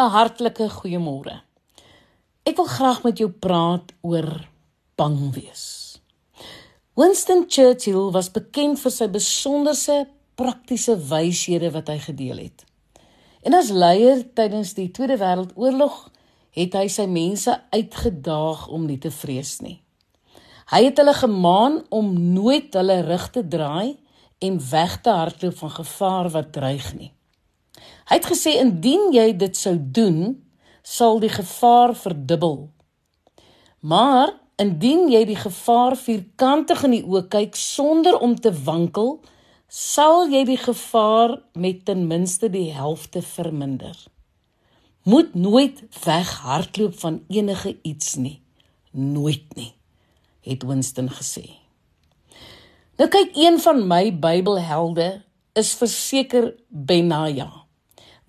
'n hartlike goeiemôre. Ek wil graag met jou praat oor bang wees. Winston Churchill was bekend vir sy besonderse praktiese wyshede wat hy gedeel het. En as leier tydens die Tweede Wêreldoorlog het hy sy mense uitgedaag om nie te vrees nie. Hy het hulle gemaan om nooit hulle rug te draai en weg te hardloop van gevaar wat dreig nie. Hy het gesê indien jy dit sou doen, sal die gevaar verdubbel. Maar indien jy die gevaar vierkantig in die oë kyk sonder om te wankel, sal jy die gevaar met ten minste die helfte verminder. Moet nooit weghardloop van enige iets nie. Nooit nie, het Winston gesê. Nou kyk een van my Bybelhelde is verseker Benaja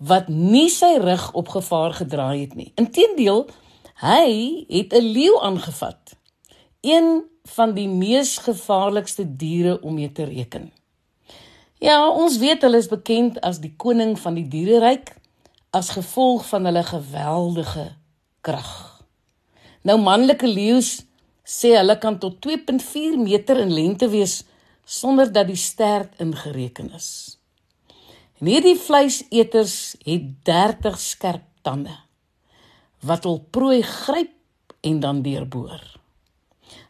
wat nie sy rug op gevaar gedraai het nie. Inteendeel, hy het 'n leeu aangevat. Een van die mees gevaarlikste diere om mee te reken. Ja, ons weet hulle is bekend as die koning van die diereryk as gevolg van hulle geweldige krag. Nou manlike leeu's sê hulle kan tot 2.4 meter in lengte wees sonder dat die stert ingereken is. En hierdie vleiseters het 30 skerp tande wat hul prooi gryp en dan deurboor.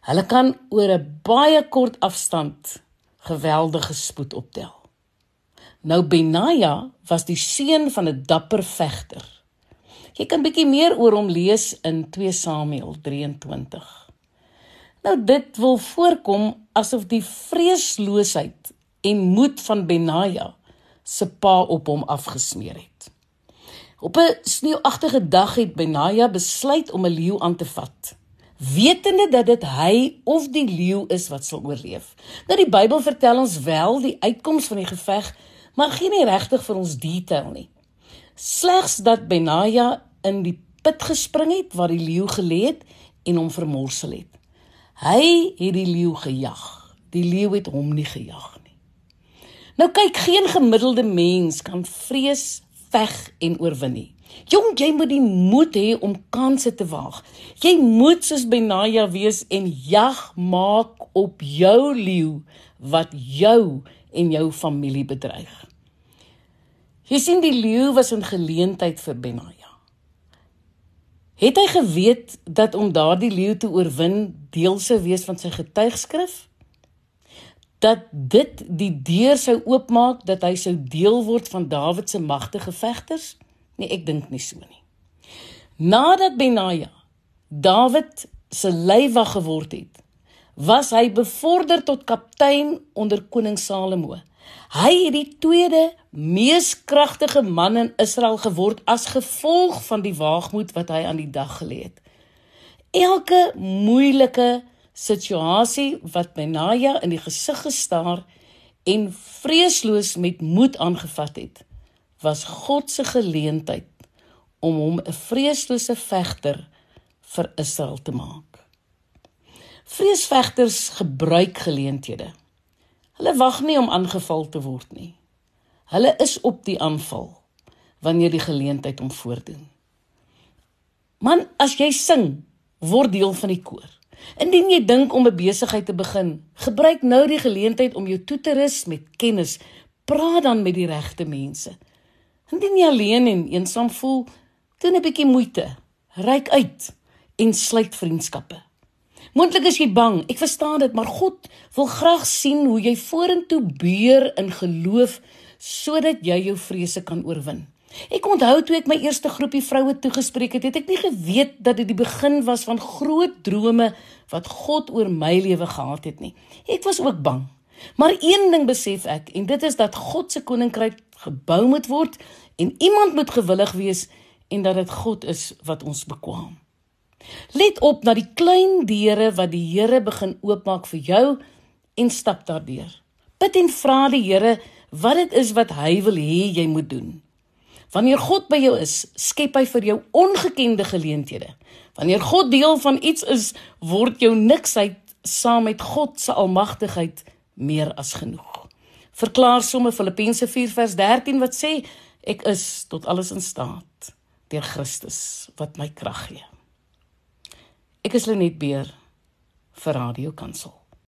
Hulle kan oor 'n baie kort afstand geweldige spoed optel. Nou Benaja was die seun van 'n dapper vegter. Jy kan bietjie meer oor hom lees in 2 Samuel 23. Nou dit wil voorkom asof die vreesloosheid en moed van Benaja se pa op hom afgesmeer het. Op 'n sneeuagtige dag het Benaja besluit om 'n leeu aan te vat, wetende dat dit hy of die leeu is wat sal oorleef. Nou die Bybel vertel ons wel die uitkoms van die geveg, maar gee nie regtig vir ons detail nie. Slegs dat Benaja in die put gespring het waar die leeu gelê het en hom vermorsel het. Hy het die leeu gejag. Die leeu het hom nie gejag Nou kyk, geen gemiddelde mens kan vrees veg en oorwin nie. Jong, jy moet die moed hê om kansse te waag. Jy moet soos Benaja wees en jag maak op jou leeu wat jou en jou familie bedreig. Jy sien die leeu was 'n geleentheid vir Benaja. Het hy geweet dat om daardie leeu te oorwin deel sou wees van sy getuigskrif? Dat dit die deur sou oopmaak dat hy sou deel word van Dawid se magtige vegters? Nee, ek dink nie so nie. Nadat Benaja Dawid se leiwag geword het, was hy bevorder tot kaptein onder koning Salomo. Hy het die tweede mees kragtige man in Israel geword as gevolg van die waagmoed wat hy aan die dag gelê het. Elke moeilike situasie wat Benaja in die gesig gestaar en vreesloos met moed aangevat het, was God se geleentheid om hom 'n vreeslose vegter vir Israel te maak. Vreesvegters gebruik geleenthede. Hulle wag nie om aangeval te word nie. Hulle is op die aanval wanneer die geleentheid hom voordoen. Man, as jy sing, word deel van die koor. Indien jy dink om 'n besigheid te begin, gebruik nou die geleentheid om jou toe te rus met kennis. Praat dan met die regte mense. Indien jy alleen en eensaam voel, doen 'n bietjie moeite. Ryk uit en sluit vriendskappe. Moontlik is jy bang, ek verstaan dit, maar God wil graag sien hoe jy vorentoe beur in geloof sodat jy jou vrese kan oorwin. Ek onthou toe ek my eerste groepie vroue toegespreek het, het ek nie geweet dat dit die begin was van groot drome wat God oor my lewe gehad het nie. Ek was ook bang. Maar een ding besef ek en dit is dat God se koninkryk gebou moet word en iemand moet gewillig wees en dat dit God is wat ons bekwam. Let op na die klein deure wat die Here begin oopmaak vir jou en stap daardeur. Bid en vra die Here wat dit is wat hy wil hê jy moet doen. Wanneer God by jou is, skep hy vir jou ongekende geleenthede. Wanneer God deel van iets is, word jou niksheid saam met God se almagtigheid meer as genoeg. Verklaar somme Filippense 4 vers 13 wat sê ek is tot alles in staat deur Christus wat my krag gee. Ek is Lenet Beer vir Radio Kansel.